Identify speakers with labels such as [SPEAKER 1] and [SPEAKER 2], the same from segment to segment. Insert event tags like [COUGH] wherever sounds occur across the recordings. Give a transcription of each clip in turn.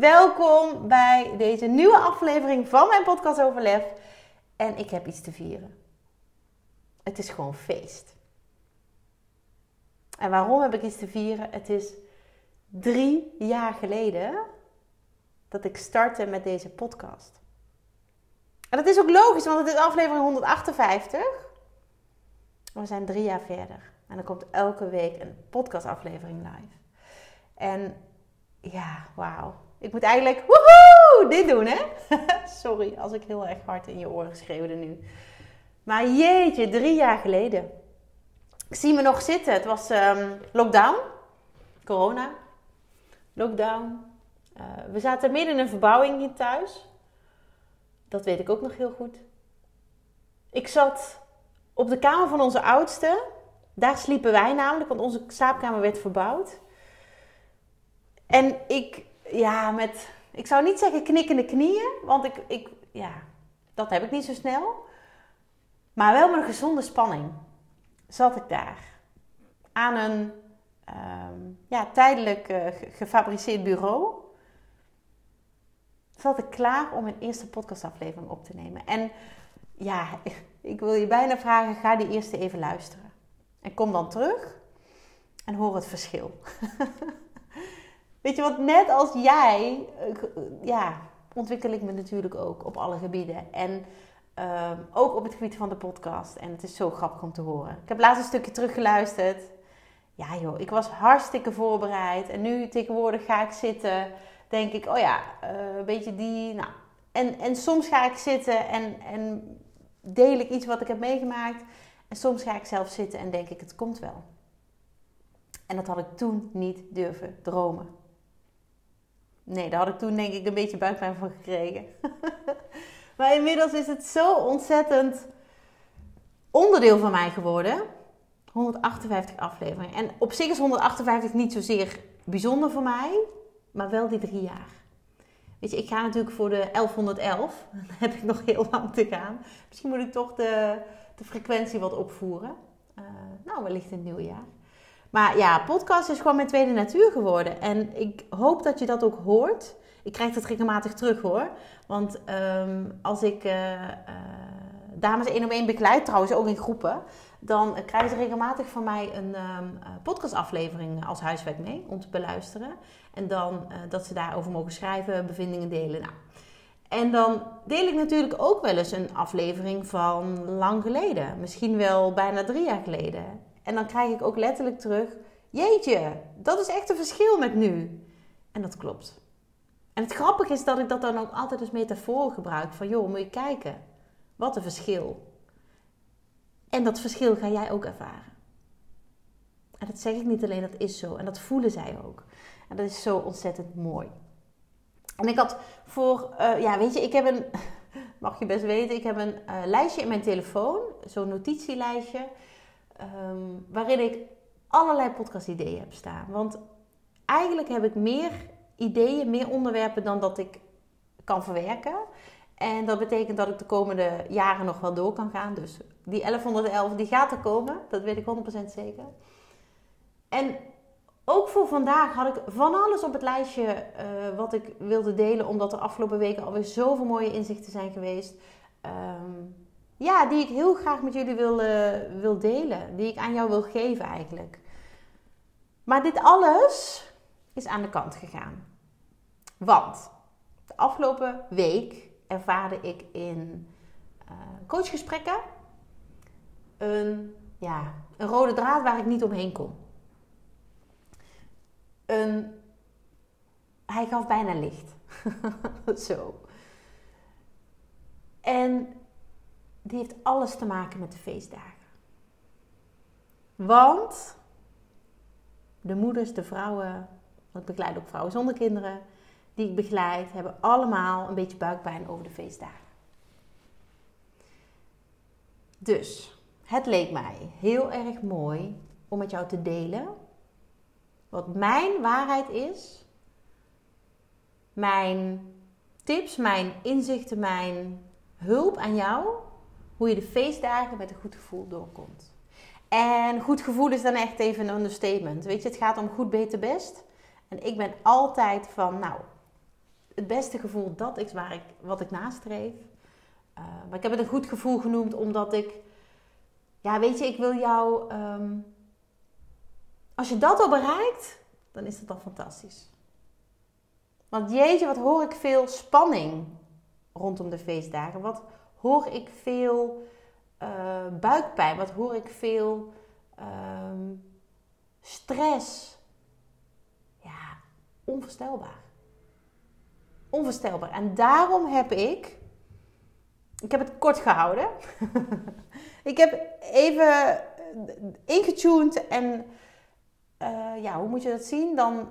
[SPEAKER 1] Welkom bij deze nieuwe aflevering van mijn podcast over lef. En ik heb iets te vieren. Het is gewoon feest. En waarom heb ik iets te vieren? Het is drie jaar geleden dat ik startte met deze podcast. En dat is ook logisch, want het is aflevering 158. We zijn drie jaar verder. En er komt elke week een podcastaflevering live. En ja, wauw. Ik moet eigenlijk woehoe, dit doen, hè? [LAUGHS] Sorry als ik heel erg hard in je oren schreeuwde nu. Maar jeetje, drie jaar geleden. Ik zie me nog zitten. Het was um, lockdown. Corona. Lockdown. Uh, we zaten midden in een verbouwing hier thuis. Dat weet ik ook nog heel goed. Ik zat op de kamer van onze oudste. Daar sliepen wij namelijk, want onze slaapkamer werd verbouwd. En ik, ja, met, ik zou niet zeggen knikkende knieën, want ik, ik, ja, dat heb ik niet zo snel. Maar wel met een gezonde spanning zat ik daar. Aan een um, ja, tijdelijk uh, gefabriceerd bureau. Zat ik klaar om mijn eerste podcastaflevering op te nemen. En ja, [LAUGHS] ik wil je bijna vragen, ga die eerste even luisteren. En kom dan terug en hoor het verschil. [LAUGHS] Weet je, want net als jij, eh, ja, ontwikkel ik me natuurlijk ook op alle gebieden. En uh, ook op het gebied van de podcast. En het is zo grappig om te horen. Ik heb laatst een stukje teruggeluisterd. Ja joh, ik was hartstikke voorbereid. En nu tegenwoordig ga ik zitten, denk ik, oh ja, uh, een beetje die, nou. En, en soms ga ik zitten en, en deel ik iets wat ik heb meegemaakt. En soms ga ik zelf zitten en denk ik, het komt wel. En dat had ik toen niet durven dromen. Nee, daar had ik toen denk ik een beetje buikpijn van gekregen. [LAUGHS] maar inmiddels is het zo ontzettend onderdeel van mij geworden. 158 afleveringen. En op zich is 158 niet zozeer bijzonder voor mij, maar wel die drie jaar. Weet je, ik ga natuurlijk voor de 1111. [LAUGHS] Dan heb ik nog heel lang te gaan. Misschien moet ik toch de, de frequentie wat opvoeren. Uh, nou, wellicht in het nieuwe jaar. Maar ja, podcast is gewoon mijn tweede natuur geworden. En ik hoop dat je dat ook hoort. Ik krijg dat regelmatig terug hoor. Want um, als ik uh, uh, dames één op één begeleid, trouwens ook in groepen, dan krijgen ze regelmatig van mij een um, podcastaflevering als huiswerk mee om te beluisteren. En dan dat ze daarover mogen schrijven, bevindingen delen. Nou. En dan deel ik natuurlijk ook wel eens een aflevering van lang geleden. Misschien wel bijna drie jaar geleden. En dan krijg ik ook letterlijk terug: Jeetje, dat is echt een verschil met nu. En dat klopt. En het grappige is dat ik dat dan ook altijd als metafoor gebruik: van joh, moet je kijken. Wat een verschil. En dat verschil ga jij ook ervaren. En dat zeg ik niet alleen, dat is zo. En dat voelen zij ook. En dat is zo ontzettend mooi. En ik had voor, uh, ja, weet je, ik heb een, [LAUGHS] mag je best weten, ik heb een uh, lijstje in mijn telefoon, zo'n notitielijstje. Um, waarin ik allerlei podcast-ideeën heb staan. Want eigenlijk heb ik meer ideeën, meer onderwerpen dan dat ik kan verwerken. En dat betekent dat ik de komende jaren nog wel door kan gaan. Dus die 1111 die gaat er komen, dat weet ik 100% zeker. En ook voor vandaag had ik van alles op het lijstje uh, wat ik wilde delen, omdat er afgelopen weken alweer zoveel mooie inzichten zijn geweest. Um, ja, die ik heel graag met jullie wil, uh, wil delen. Die ik aan jou wil geven eigenlijk. Maar dit alles is aan de kant gegaan. Want de afgelopen week ervaarde ik in uh, coachgesprekken een, ja, een rode draad waar ik niet omheen kon. Een, hij gaf bijna licht. [LAUGHS] Zo. En die heeft alles te maken met de feestdagen. Want de moeders, de vrouwen, want ik begeleid ook vrouwen zonder kinderen, die ik begeleid hebben allemaal een beetje buikpijn over de feestdagen. Dus het leek mij heel erg mooi om met jou te delen wat mijn waarheid is, mijn tips, mijn inzichten, mijn hulp aan jou, hoe je de feestdagen met een goed gevoel doorkomt. En goed gevoel is dan echt even een understatement. Weet je, het gaat om goed, beter, best. En ik ben altijd van, nou, het beste gevoel, dat is waar ik, wat ik nastreef. Uh, maar ik heb het een goed gevoel genoemd omdat ik, ja, weet je, ik wil jou, um, als je dat al bereikt, dan is dat dan fantastisch. Want jeetje, wat hoor ik veel spanning rondom de feestdagen. Wat hoor ik veel uh, buikpijn. Wat hoor ik veel uh, stress. Ja, onvoorstelbaar. Onvoorstelbaar. En daarom heb ik. Ik heb het kort gehouden. [LAUGHS] ik heb even ingetuned en. Uh, ja, hoe moet je dat zien? Dan,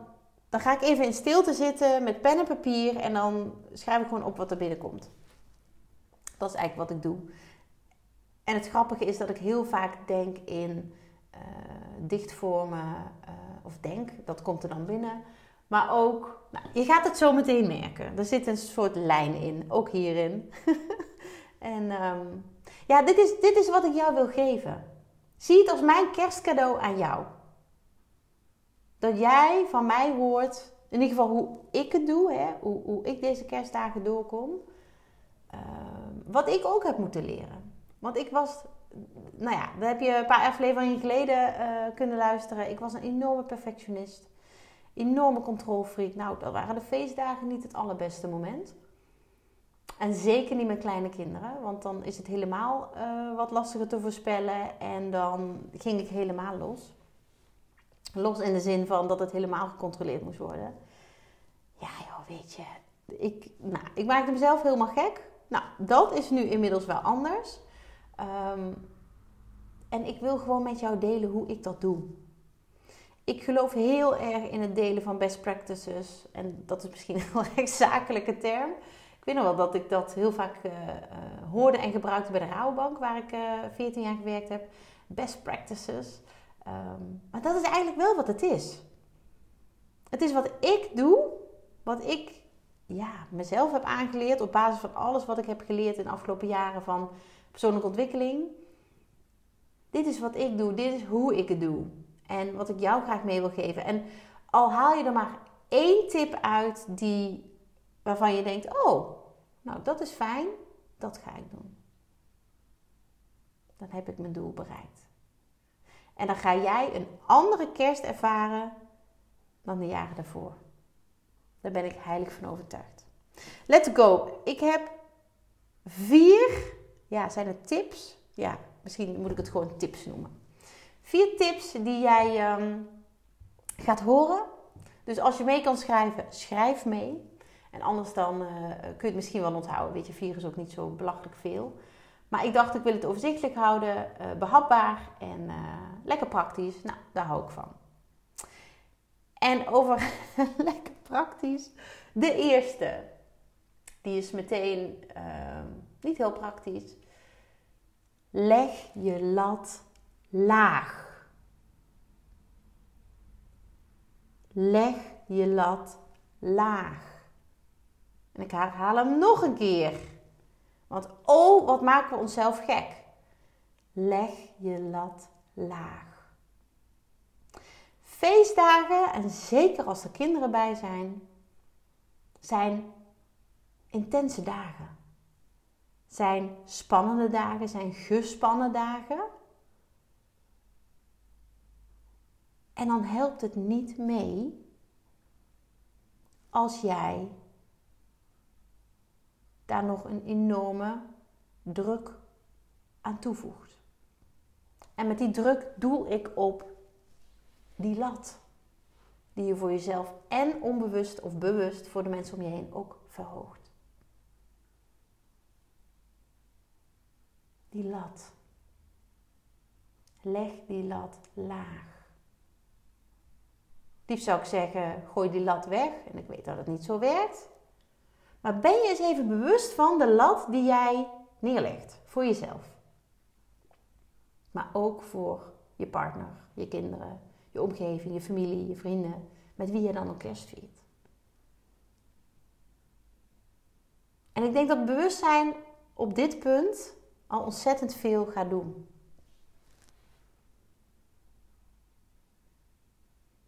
[SPEAKER 1] dan ga ik even in stilte zitten met pen en papier en dan schrijf ik gewoon op wat er binnenkomt. Dat is eigenlijk wat ik doe. En het grappige is dat ik heel vaak denk in uh, dichtvormen, uh, of denk, dat komt er dan binnen. Maar ook, nou, je gaat het zo meteen merken. Er zit een soort lijn in, ook hierin. [LAUGHS] en um, ja, dit is, dit is wat ik jou wil geven. Zie het als mijn kerstcadeau aan jou. Dat jij van mij hoort, in ieder geval hoe ik het doe, hè, hoe, hoe ik deze kerstdagen doorkom. Uh, wat ik ook heb moeten leren. Want ik was, nou ja, daar heb je een paar afleveringen geleden uh, kunnen luisteren. Ik was een enorme perfectionist. Enorme controlfreak. Nou, dat waren de feestdagen niet het allerbeste moment. En zeker niet met kleine kinderen, want dan is het helemaal uh, wat lastiger te voorspellen. En dan ging ik helemaal los. Los in de zin van dat het helemaal gecontroleerd moest worden. Ja, joh, weet je. Ik, nou, ik maakte mezelf helemaal gek. Nou, dat is nu inmiddels wel anders. Um, en ik wil gewoon met jou delen hoe ik dat doe. Ik geloof heel erg in het delen van best practices. En dat is misschien [LAUGHS] een heel zakelijke term. Ik weet nog wel dat ik dat heel vaak uh, uh, hoorde en gebruikte bij de Rabobank, waar ik uh, eh, 14 jaar gewerkt heb. Best practices. Um, maar dat is eigenlijk wel wat het is. Het is wat ik doe, wat ik ja, mezelf heb aangeleerd op basis van alles wat ik heb geleerd in de afgelopen jaren van persoonlijke ontwikkeling. Dit is wat ik doe, dit is hoe ik het doe. En wat ik jou graag mee wil geven. En al haal je er maar één tip uit die, waarvan je denkt: oh, nou dat is fijn, dat ga ik doen. Dan heb ik mijn doel bereikt. En dan ga jij een andere kerst ervaren dan de jaren daarvoor. Daar ben ik heilig van overtuigd. Let's go. Ik heb vier ja, zijn het tips? Ja, misschien moet ik het gewoon tips noemen. Vier tips die jij um, gaat horen. Dus als je mee kan schrijven, schrijf mee. En anders dan uh, kun je het misschien wel onthouden. Weet je, vier is ook niet zo belachelijk veel. Maar ik dacht, ik wil het overzichtelijk houden, uh, behapbaar en uh, lekker praktisch. Nou, daar hou ik van. En over [LAUGHS] lekker praktisch, de eerste. Die is meteen ehm, niet heel praktisch. Leg je lat laag. Leg je lat laag. En ik herhaal hem nog een keer. Want oh, wat maken we onszelf gek. Leg je lat laag. Feestdagen, en zeker als er kinderen bij zijn, zijn intense dagen zijn spannende dagen, zijn gespannen dagen. En dan helpt het niet mee als jij daar nog een enorme druk aan toevoegt. En met die druk doel ik op die lat die je voor jezelf en onbewust of bewust voor de mensen om je heen ook verhoogt. die lat. Leg die lat laag. Liefst zou ik zeggen, gooi die lat weg. En ik weet dat het niet zo werkt. Maar ben je eens even bewust van de lat die jij neerlegt voor jezelf. Maar ook voor je partner, je kinderen, je omgeving, je familie, je vrienden, met wie je dan ook kerst viert. En ik denk dat bewustzijn op dit punt al ontzettend veel gaat doen.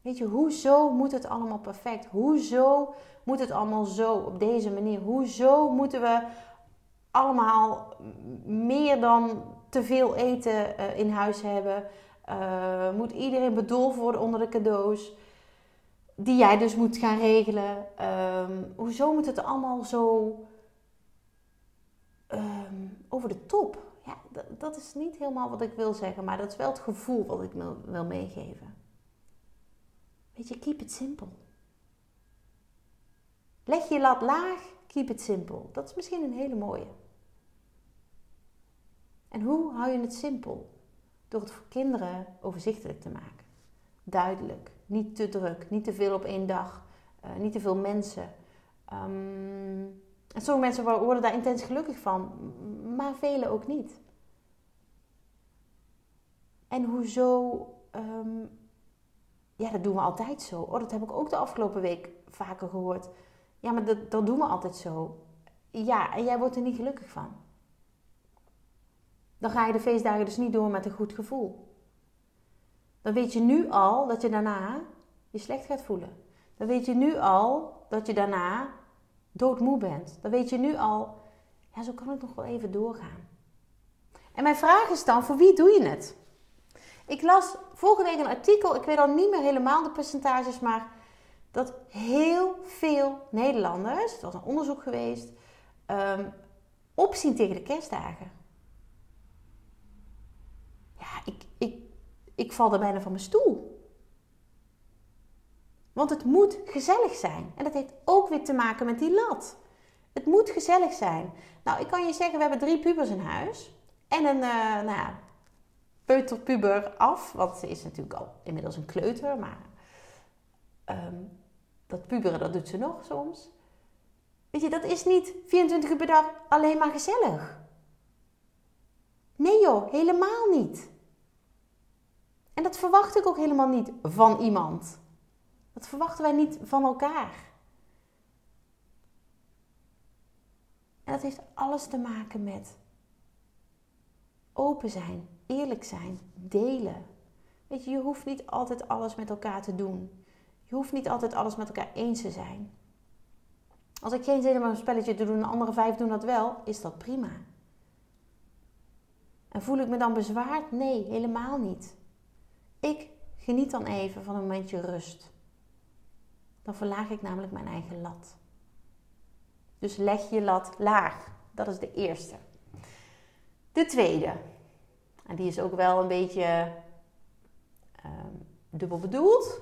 [SPEAKER 1] Weet je, hoezo moet het allemaal perfect? Hoezo moet het allemaal zo, op deze manier? Hoezo moeten we allemaal meer dan te veel eten uh, in huis hebben? Uh, moet iedereen bedolven worden onder de cadeaus? Die jij dus moet gaan regelen. Uh, hoezo moet het allemaal zo ehm, over de top? Ja, dat is niet helemaal wat ik wil zeggen, maar dat is wel het gevoel wat ik wil meegeven. Weet je, keep it simple. Leg je lat laag, keep it simple. Dat is misschien een hele mooie. En hoe hou je het simpel? Door het voor kinderen overzichtelijk te maken. Duidelijk, niet te druk, niet te veel op één dag, uh, niet te veel mensen. Um, en sommige mensen worden daar intens gelukkig van, maar velen ook niet. En hoezo um, ja, dat doen we altijd zo. Oh, dat heb ik ook de afgelopen week vaker gehoord. Ja, maar dat, dat doen we altijd zo. Ja, en jij wordt er niet gelukkig van. Dan ga je de feestdagen dus niet door met een goed gevoel. Dan weet je nu al dat je daarna je slecht gaat voelen. Dan weet je nu al dat je daarna doodmoe bent. Dan weet je nu al, ja, zo kan het nog wel even doorgaan. En mijn vraag is dan, voor wie doe je het? Ik las vorige week een artikel, ik weet al niet meer helemaal de percentages, maar dat heel veel Nederlanders, het was een onderzoek geweest, um, opzien tegen de kerstdagen. Ja, ik, ik, ik val er bijna van mijn stoel. Want het moet gezellig zijn. En dat heeft ook weer te maken met die lat. Het moet gezellig zijn. Nou, ik kan je zeggen, we hebben drie pubers in huis. En een, uh, nou ja, peuterpuber af. Want ze is natuurlijk al inmiddels een kleuter. Maar um, dat puberen, dat doet ze nog soms. Weet je, dat is niet 24 uur per dag alleen maar gezellig. Nee joh, helemaal niet. En dat verwacht ik ook helemaal niet van iemand. Dat verwachten wij niet van elkaar. En dat heeft alles te maken met open zijn, eerlijk zijn, delen. Weet je, je hoeft niet altijd alles met elkaar te doen. Je hoeft niet altijd alles met elkaar eens te zijn. Als ik geen zin heb om een spelletje te doen en andere vijf doen dat wel, is dat prima. En voel ik me dan bezwaard? Nee, helemaal niet. Ik geniet dan even van een momentje rust. Dan verlaag ik namelijk mijn eigen lat. Dus leg je lat laag. Dat is de eerste. De tweede, en die is ook wel een beetje um, dubbel bedoeld.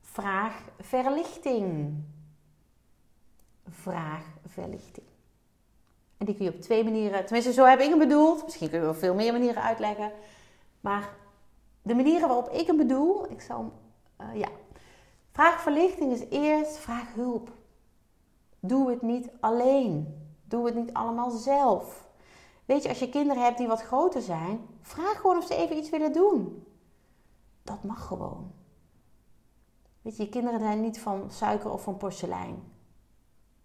[SPEAKER 1] Vraag verlichting. Vraag verlichting. En die kun je op twee manieren, tenminste zo heb ik hem bedoeld. Misschien kun je op veel meer manieren uitleggen. Maar de manieren waarop ik hem bedoel, ik zal uh, ja. Vraag verlichting is eerst vraag hulp. Doe het niet alleen. Doe het niet allemaal zelf. Weet je, als je kinderen hebt die wat groter zijn, vraag gewoon of ze even iets willen doen. Dat mag gewoon. Weet je, je kinderen zijn niet van suiker of van porselein.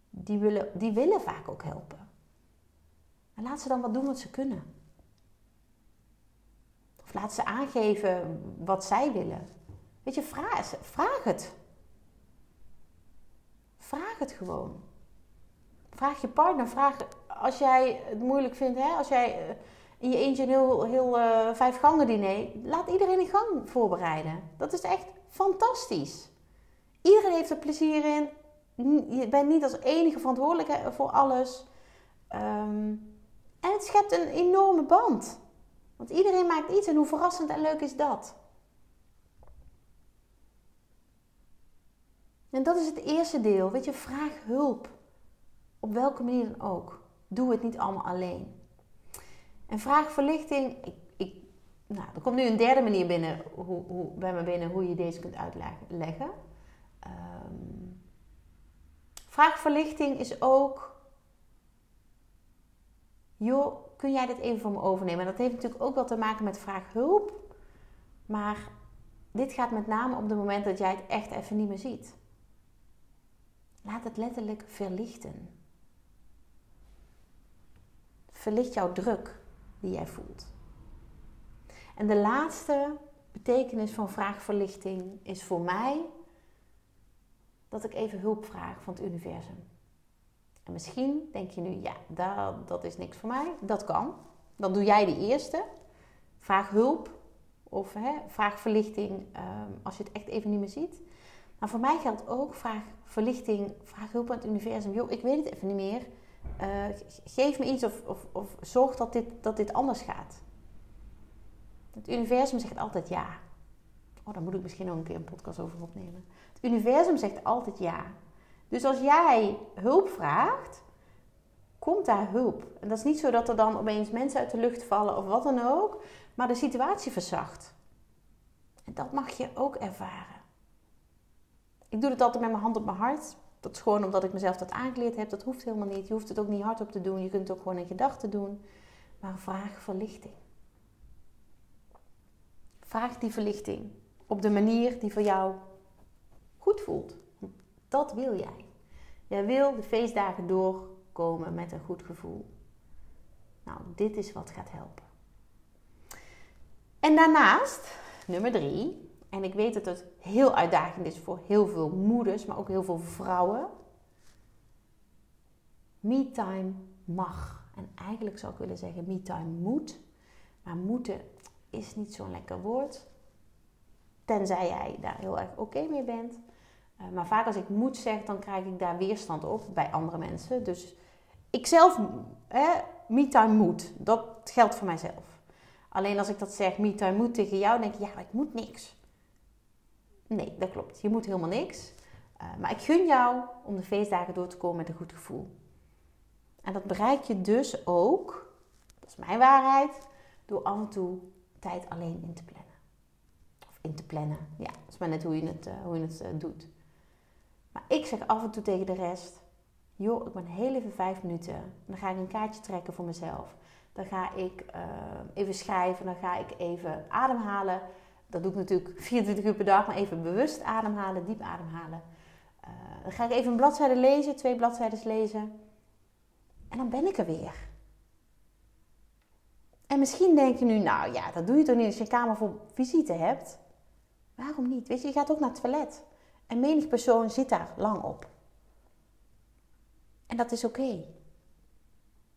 [SPEAKER 1] Die willen, die willen vaak ook helpen. En laat ze dan wat doen wat ze kunnen. Ze aangeven wat zij willen. Weet je, vraag, vraag het. Vraag het gewoon. Vraag je partner, vraag als jij het moeilijk vindt, hè, als jij eh, in je eentje een heel, heel uh, vijf gangen diner, laat iedereen een gang voorbereiden. Dat is echt fantastisch. Iedereen heeft er plezier in. Je bent niet als enige verantwoordelijk voor alles. Ehm, en het schept een enorme band. Want iedereen maakt iets en hoe verrassend en leuk is dat? En dat is het eerste deel. Weet je, vraag hulp. Op welke manier dan ook. Doe het niet allemaal alleen. En vraag verlichting. Ik, ik nou, er komt nu een derde manier binnen, hoe, hoe, bij me binnen hoe je deze kunt uitleggen. Um, vraagverlichting is ook, joh, kun jij dit even voor me overnemen? En dat heeft natuurlijk ook wel te maken met vraaghulp. Maar dit gaat met name op het moment dat jij het echt even niet meer ziet. Laat het letterlijk verlichten. Verlicht jouw druk die jij voelt. En de laatste betekenis van vraagverlichting is voor mij dat ik even hulp vraag van het universum. En misschien denk je nu, ja, dat, dat is niks voor mij. Dat kan. Dan doe jij de eerste. Vraag hulp of hè, vraag verlichting ehm, als je het echt even niet meer ziet. Maar voor mij geldt ook vraag verlichting, vraag hulp aan het universum. Joh, ik weet het even niet meer. Uh, geef me iets of, of, of zorg dat dit, dat dit anders gaat. Het universum zegt altijd ja. Oh, daar moet ik misschien nog een keer een podcast over opnemen. Het universum zegt altijd ja. Dus als jij hulp vraagt, komt daar hulp. En dat is niet zo dat er dan opeens mensen uit de lucht vallen of wat dan ook, maar de situatie verzacht. En dat mag je ook ervaren. Ik doe het altijd met mijn hand op mijn hart. Dat is gewoon omdat ik mezelf dat aangeleerd heb. Dat hoeft helemaal niet. Je hoeft het ook niet hardop te doen. Je kunt het ook gewoon in gedachten doen. Maar vraag verlichting. Vraag die verlichting op de manier die voor jou goed voelt. Dat wil jij. Jij wil de feestdagen doorkomen met een goed gevoel. Nou, dit is wat gaat helpen. En daarnaast, nummer drie, en ik weet dat het heel uitdagend is voor heel veel moeders, maar ook heel veel vrouwen. Me-time mag. En eigenlijk zou ik willen zeggen me-time moet. Maar moeten is niet zo'n lekker woord. Tenzij jij daar heel erg oké mee bent. Eh, maar vaak als ik moet zeg, dan krijg ik daar weerstand op bij andere mensen. Dus ik zelf, me-time moet. Dat geldt voor mijzelf. Alleen als ik dat zeg, me-time moet tegen jou, denk ik, ja, ik moet niks. Nee, dat klopt. Je moet helemaal niks. Uh, maar ik gun jou om de feestdagen door te komen met een goed gevoel. En dat bereik je dus ook, dat is mijn waarheid, door af en toe tijd alleen in te plannen. Of in te plannen, ja, dat is maar net hoe je het, uh, hoe je het doet. Maar ik zeg af en toe tegen de rest, joh, ik ben heel even vijf minuten. Dan ga ik een kaartje trekken voor mezelf. Dan ga ik even schrijven, dan ga ik even ademhalen dat doe ik natuurlijk [LAUGHS] 24 uur per dag, maar even bewust ademhalen, diep ademhalen. Uh, dan ga ik even een bladzijde lezen, twee bladzijden lezen. En dan ben ik er weer. En misschien denk je nu, nou ja, dat doe je toch niet als je een kamer vol visite hebt? Waarom niet? Weet je, je gaat ook naar het toilet. En menig persoon zit daar lang op. En dat is oké.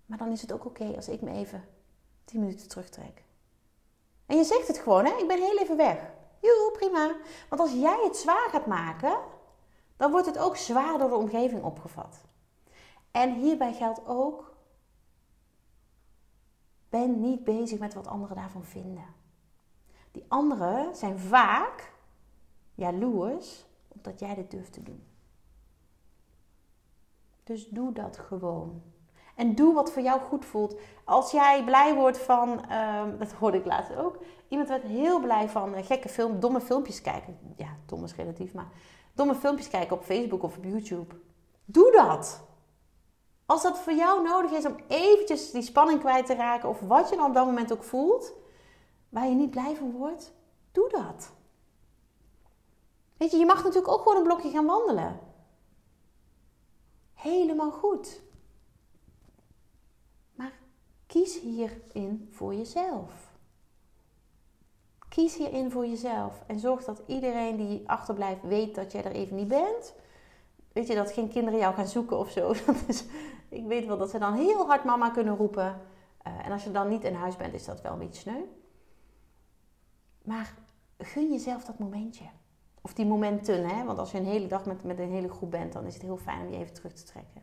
[SPEAKER 1] Maar dan is het ook oké als ik me even 10 minuten terugtrek. En je zegt het gewoon, hè? ik ben heel even weg. Joe, prima. Want als jij het zwaar gaat maken, dan wordt het ook zwaar door de omgeving opgevat. En hierbij geldt ook, ben niet bezig met wat anderen daarvan vinden. Die anderen zijn vaak jaloers omdat jij dit durft te doen. Dus doe dat gewoon. En doe wat voor jou goed voelt. Als jij blij wordt van, um, dat hoorde ik laatst ook, iemand werd heel blij van uh, gekke film, domme filmpjes kijken. Ja, dom is relatief, maar domme filmpjes kijken op Facebook of op YouTube. Doe dat. Als dat voor jou nodig is om eventjes die spanning kwijt te raken, of wat je dan op dat moment ook voelt, waar je niet blij van wordt, doe dat. Weet je, je mag natuurlijk ook gewoon een blokje gaan wandelen. Helemaal goed. Kies hierin voor jezelf. Kies hierin voor jezelf en zorg dat iedereen die achterblijft weet dat jij er even niet bent. Weet je, dat geen kinderen jou gaan zoeken of zo. [LAUGHS] ik weet wel dat ze dan heel hard mama kunnen roepen. Uh, en als je dan niet in huis bent, is dat wel een beetje sneu. Maar gun jezelf dat momentje. Of die momenten, hè? want als je een hele dag met, met een hele groep bent, dan is het heel fijn om je even terug te trekken.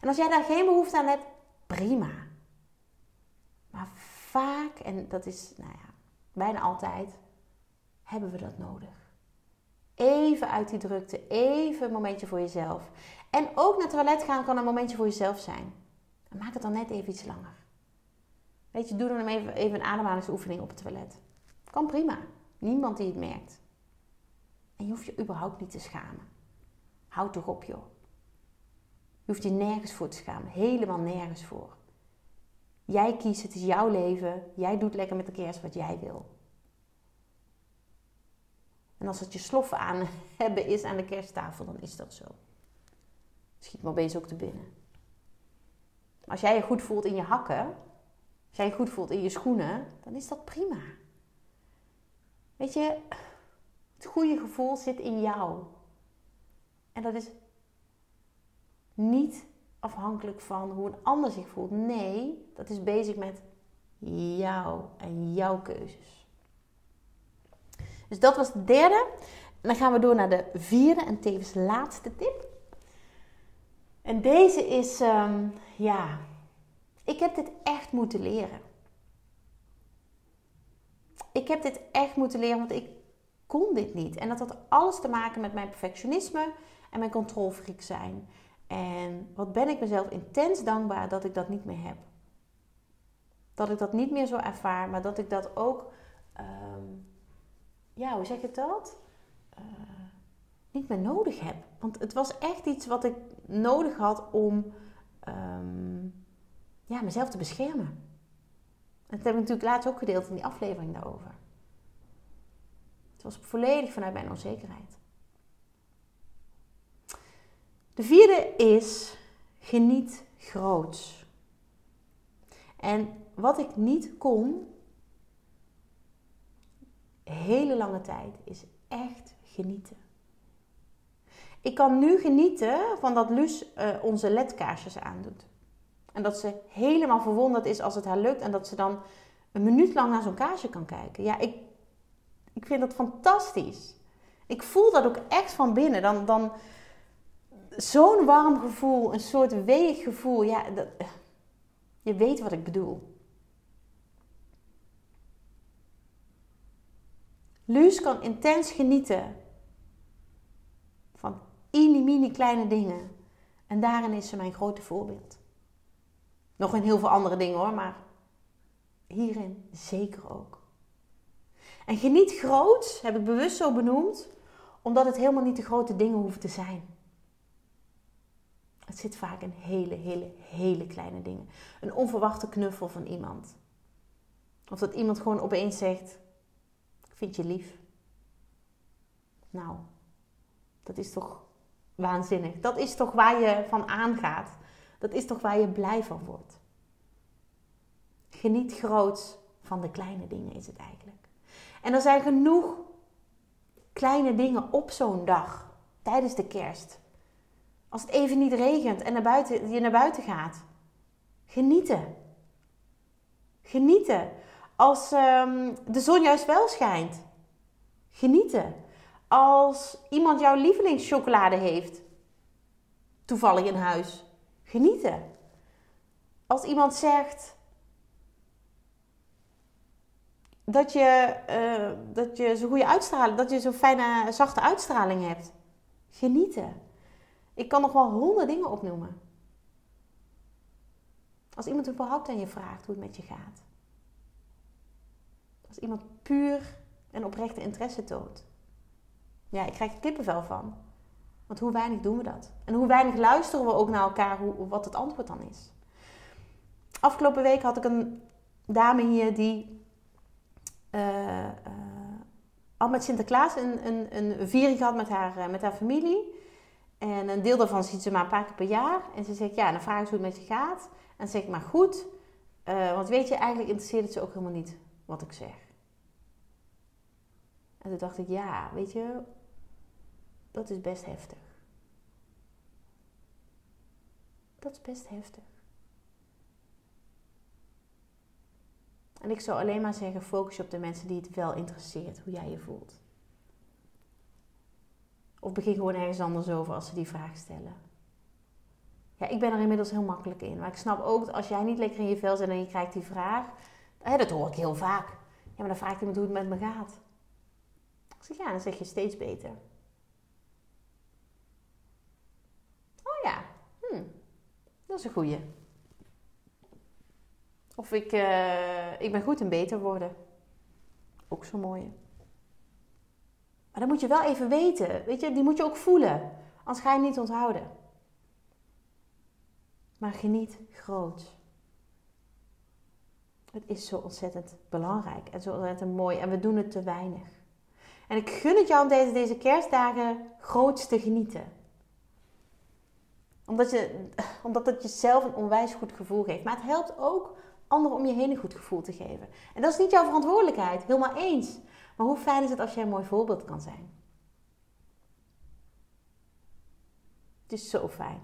[SPEAKER 1] En als jij daar geen behoefte aan hebt, prima. Maar vaak, en dat is nou ja, bijna altijd, hebben we dat nodig. Even uit die drukte, even een momentje voor jezelf. En ook naar het toilet gaan kan een momentje voor jezelf zijn. maak het dan net even iets langer. Weet je, doe dan even, even een ademhalingsoefening op het toilet. Kan prima. Niemand die het merkt. En je hoeft je überhaupt niet te schamen. Houd toch op, joh. Je hoeft je nergens voor te schamen. Helemaal nergens voor. Jij kiest, het is jouw leven. Jij doet lekker met de kerst wat jij wil. En als het je sloffen aan [LAUGHS] hebben is aan de kersttafel, dan is dat zo. Schiet me opeens ook te binnen. Als jij je goed voelt in je hakken, als jij je goed voelt in je schoenen, dan is dat prima. Weet je, het goede gevoel zit in jou. En dat is niet afhankelijk van hoe een ander zich voelt. Nee, dat is bezig met jou en jouw keuzes. Dus dat was de derde. En dan gaan we door naar de vierde en tevens laatste tip. En deze is, ehm, ja, ik heb dit echt moeten leren. Ik heb dit echt moeten leren, want ik kon dit niet. En dat had alles te maken met mijn perfectionisme en mijn controlfreak zijn. En wat ben ik mezelf intens dankbaar dat ik dat niet meer heb. Dat ik dat niet meer zo ervaar, maar dat ik dat ook, ehm, ja, hoe zeg je dat? Uh, niet meer nodig heb. Want het was echt iets wat ik nodig had om ehm, ja, mezelf te beschermen. En dat heb ik natuurlijk laatst ook gedeeld in die aflevering daarover. Het was volledig vanuit mijn onzekerheid. De vierde is geniet groots. En wat ik niet kon, hele lange tijd, is echt genieten. Ik kan nu genieten van dat Luus uh, onze ledkaarsjes aandoet. En dat ze helemaal verwonderd is als het haar lukt. En dat ze dan een minuut lang naar zo'n kaarsje kan kijken. Ja, ik, ik vind dat fantastisch. Ik voel dat ook echt van binnen. Dan, dan zo'n warm gevoel, een soort weeg gevoel. Ja, dat, je weet wat ik bedoel. Luus kan intens genieten van mini kleine dingen. En daarin is ze mijn grote voorbeeld. Nog in heel veel andere dingen hoor, maar hierin zeker ook. En geniet groot heb ik bewust zo benoemd, omdat het helemaal niet de grote dingen hoeven te zijn. Het zit vaak in hele, hele, hele kleine dingen. Een onverwachte knuffel van iemand. Of dat iemand gewoon opeens zegt: Ik vind je lief. Nou, dat is toch waanzinnig. Dat is toch waar je van aangaat. Dat is toch waar je blij van wordt. Geniet groot van de kleine dingen is het eigenlijk. En er zijn genoeg kleine dingen op zo'n dag tijdens de kerst. Als het even niet regent en buiten, je naar buiten gaat. Genieten. Genieten. Als um, de zon juist wel schijnt. Genieten. Als iemand jouw lievelingschocolade heeft. Toevallig in huis. Genieten. Als iemand zegt dat je, uh, dat je zo'n goede uitstraling, dat je zo'n fijne, zachte uitstraling hebt. Genieten. Ik kan nog wel honderd dingen opnoemen. Als iemand überhaupt aan je vraagt hoe het met je gaat. Als iemand puur en oprechte interesse toont. Ja, ik krijg er kippenvel van. Want hoe weinig doen we dat? En hoe weinig luisteren we ook naar elkaar hoe, wat het antwoord dan is. Afgelopen week had ik een dame hier die uh, uh, al met Sinterklaas een, een, een viering had met haar, uh, met haar familie. En een deel daarvan ziet ze maar een paar keer per jaar. En ze zegt, ja, dan vraag ik hoe het met je gaat. En zeg ik, maar goed. want weet je, eigenlijk interesseert het ze ook helemaal niet wat ik zeg. En toen dacht ik, ja, weet je, dat is best heftig. Dat is best heftig. En ik zou alleen maar zeggen, focus je op de mensen die het wel interesseert, hoe jij je voelt. Of begin gewoon ergens anders over als ze die vraag stellen. Ja, ik ben er inmiddels heel makkelijk in. Maar ik snap ook dat als jij niet lekker in je vel zit en je krijgt die vraag. Hè, dat hoor ik heel vaak. Ja, maar dan vraagt iemand hoe het met me gaat. Ik zeg ja, dan zeg je steeds beter. Oh ja, hm, dat is een goeie. Of ik, uh, ik ben goed en beter worden. Ook zo'n mooie. Maar dat moet je wel even weten. Weet je, die moet je ook voelen. Anders ga je niet onthouden. Maar geniet groot. Het is zo ontzettend belangrijk en zo ontzettend mooi. En we doen het te weinig. En ik gun het jou om deze, deze kerstdagen groots te genieten. Omdat, je, omdat het jezelf een onwijs goed gevoel geeft. Maar het helpt ook anderen om je heen een goed gevoel te geven. En dat is niet jouw verantwoordelijkheid, helemaal eens. Maar hoe fijn is het als jij een mooi voorbeeld kan zijn? Het is zo fijn.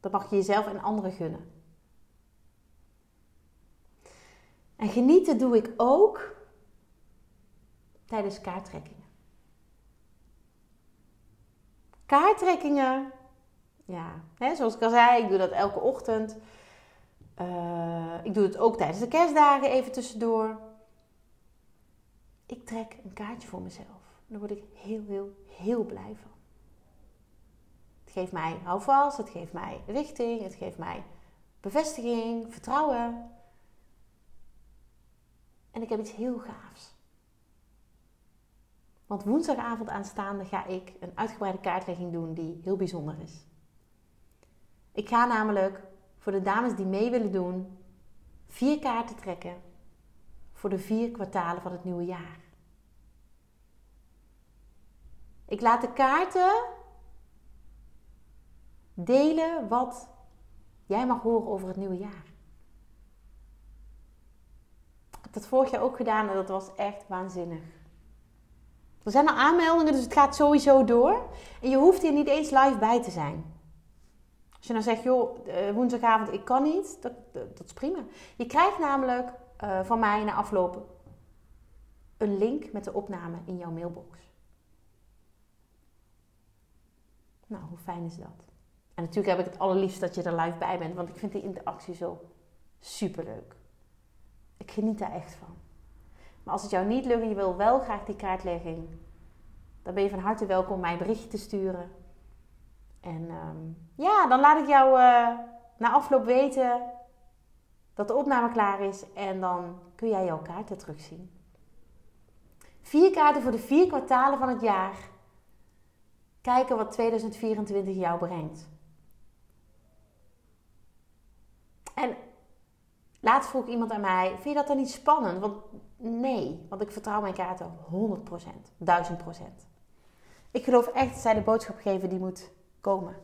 [SPEAKER 1] Dat mag je jezelf en anderen gunnen. En genieten doe ik ook tijdens kaarttrekkingen. Kaarttrekkingen, ja, hè, zoals ik al zei, ik doe dat elke ochtend. Uh, ik doe het ook tijdens de kerstdagen even tussendoor. Ik trek een kaartje voor mezelf. Daar word ik heel, heel, heel blij van. Het geeft mij houvast, het geeft mij richting, het geeft mij bevestiging, vertrouwen. En ik heb iets heel gaafs. Want woensdagavond aanstaande ga ik een uitgebreide kaartlegging doen die heel bijzonder is. Ik ga namelijk voor de dames die mee willen doen vier kaarten trekken voor de vier kwartalen van het nieuwe jaar. Ik laat de kaarten delen wat jij mag horen over het nieuwe jaar. Ik heb dat vorig jaar ook gedaan en dat was echt waanzinnig. Er zijn al aanmeldingen, dus het gaat sowieso door. En je hoeft hier niet eens live bij te zijn. Als je nou zegt, joh, eh, woensdagavond ik kan niet, dat, dat, is prima. Je krijgt namelijk uh, van mij na afloop een link met de opname in jouw mailbox. Nou, hoe fijn is dat? En natuurlijk heb ik het allerliefst dat je er live bij bent, want ik vind die interactie zo superleuk. Ik geniet daar echt van. Maar als het jou niet lukt en je wil wel graag die kaartlegging, dan ben je van harte welkom mij een berichtje te sturen. En ehm, ja, dan laat ik jou uh, na afloop weten dat de opname klaar is en dan kun jij jouw kaarten terugzien. Vier kaarten voor de vier kwartalen van het jaar. Kijken wat 2024 jou brengt. En laatst vroeg iemand aan mij: Vind je dat dan niet spannend? Want nee, want ik vertrouw mijn kaarten 100%, 1000%. Ik geloof echt dat zij de boodschap geven die moet komen.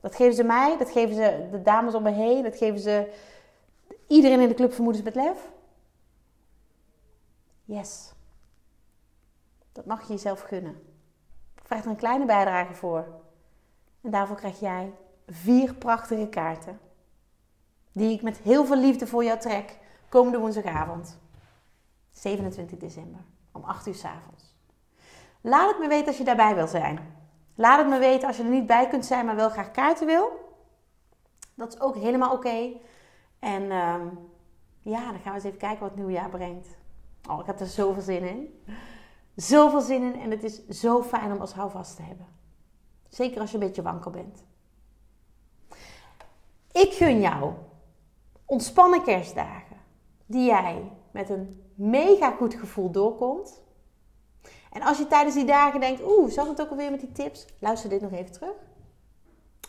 [SPEAKER 1] Dat geven ze mij, dat geven ze de dames om me heen, dat geven ze iedereen in de club Vermoedens met Lef. Yes. Dat mag je jezelf gunnen. Vraag er een kleine bijdrage voor. En daarvoor krijg jij vier prachtige kaarten. Die ik met heel veel liefde voor jou trek komende woensdagavond. 27 december om 8 uur s avonds. Laat het me weten als je daarbij wil zijn. Laat het me weten als je er niet bij kunt zijn, maar wel graag kaarten wil. Dat is ook helemaal oké. En ehm, ja, dan gaan we eens even kijken wat het nieuwe jaar brengt. Oh, ik heb er zoveel zin in. Zoveel zin in en het is zo fijn om als houvast te hebben. Zeker als je een beetje wankel bent. Ik gun jou ontspannen kerstdagen. Die jij met een mega goed gevoel doorkomt. En als je tijdens die dagen denkt, oeh, zat het ook alweer met die tips? Luister dit nog even terug.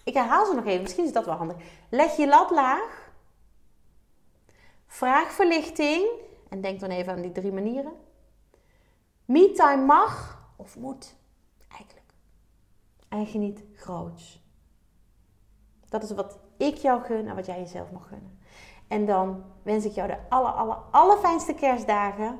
[SPEAKER 1] Ik herhaal ze nog even, misschien is dat wel handig. Leg je lat laag. Vraag verlichting. En denk dan even aan die drie manieren. Me-time mag of moet eigenlijk. En geniet groots. Dat is wat ik jou gun en wat jij jezelf mag gunnen. En dan wens ik jou de aller, aller, allerfijnste kerstdagen.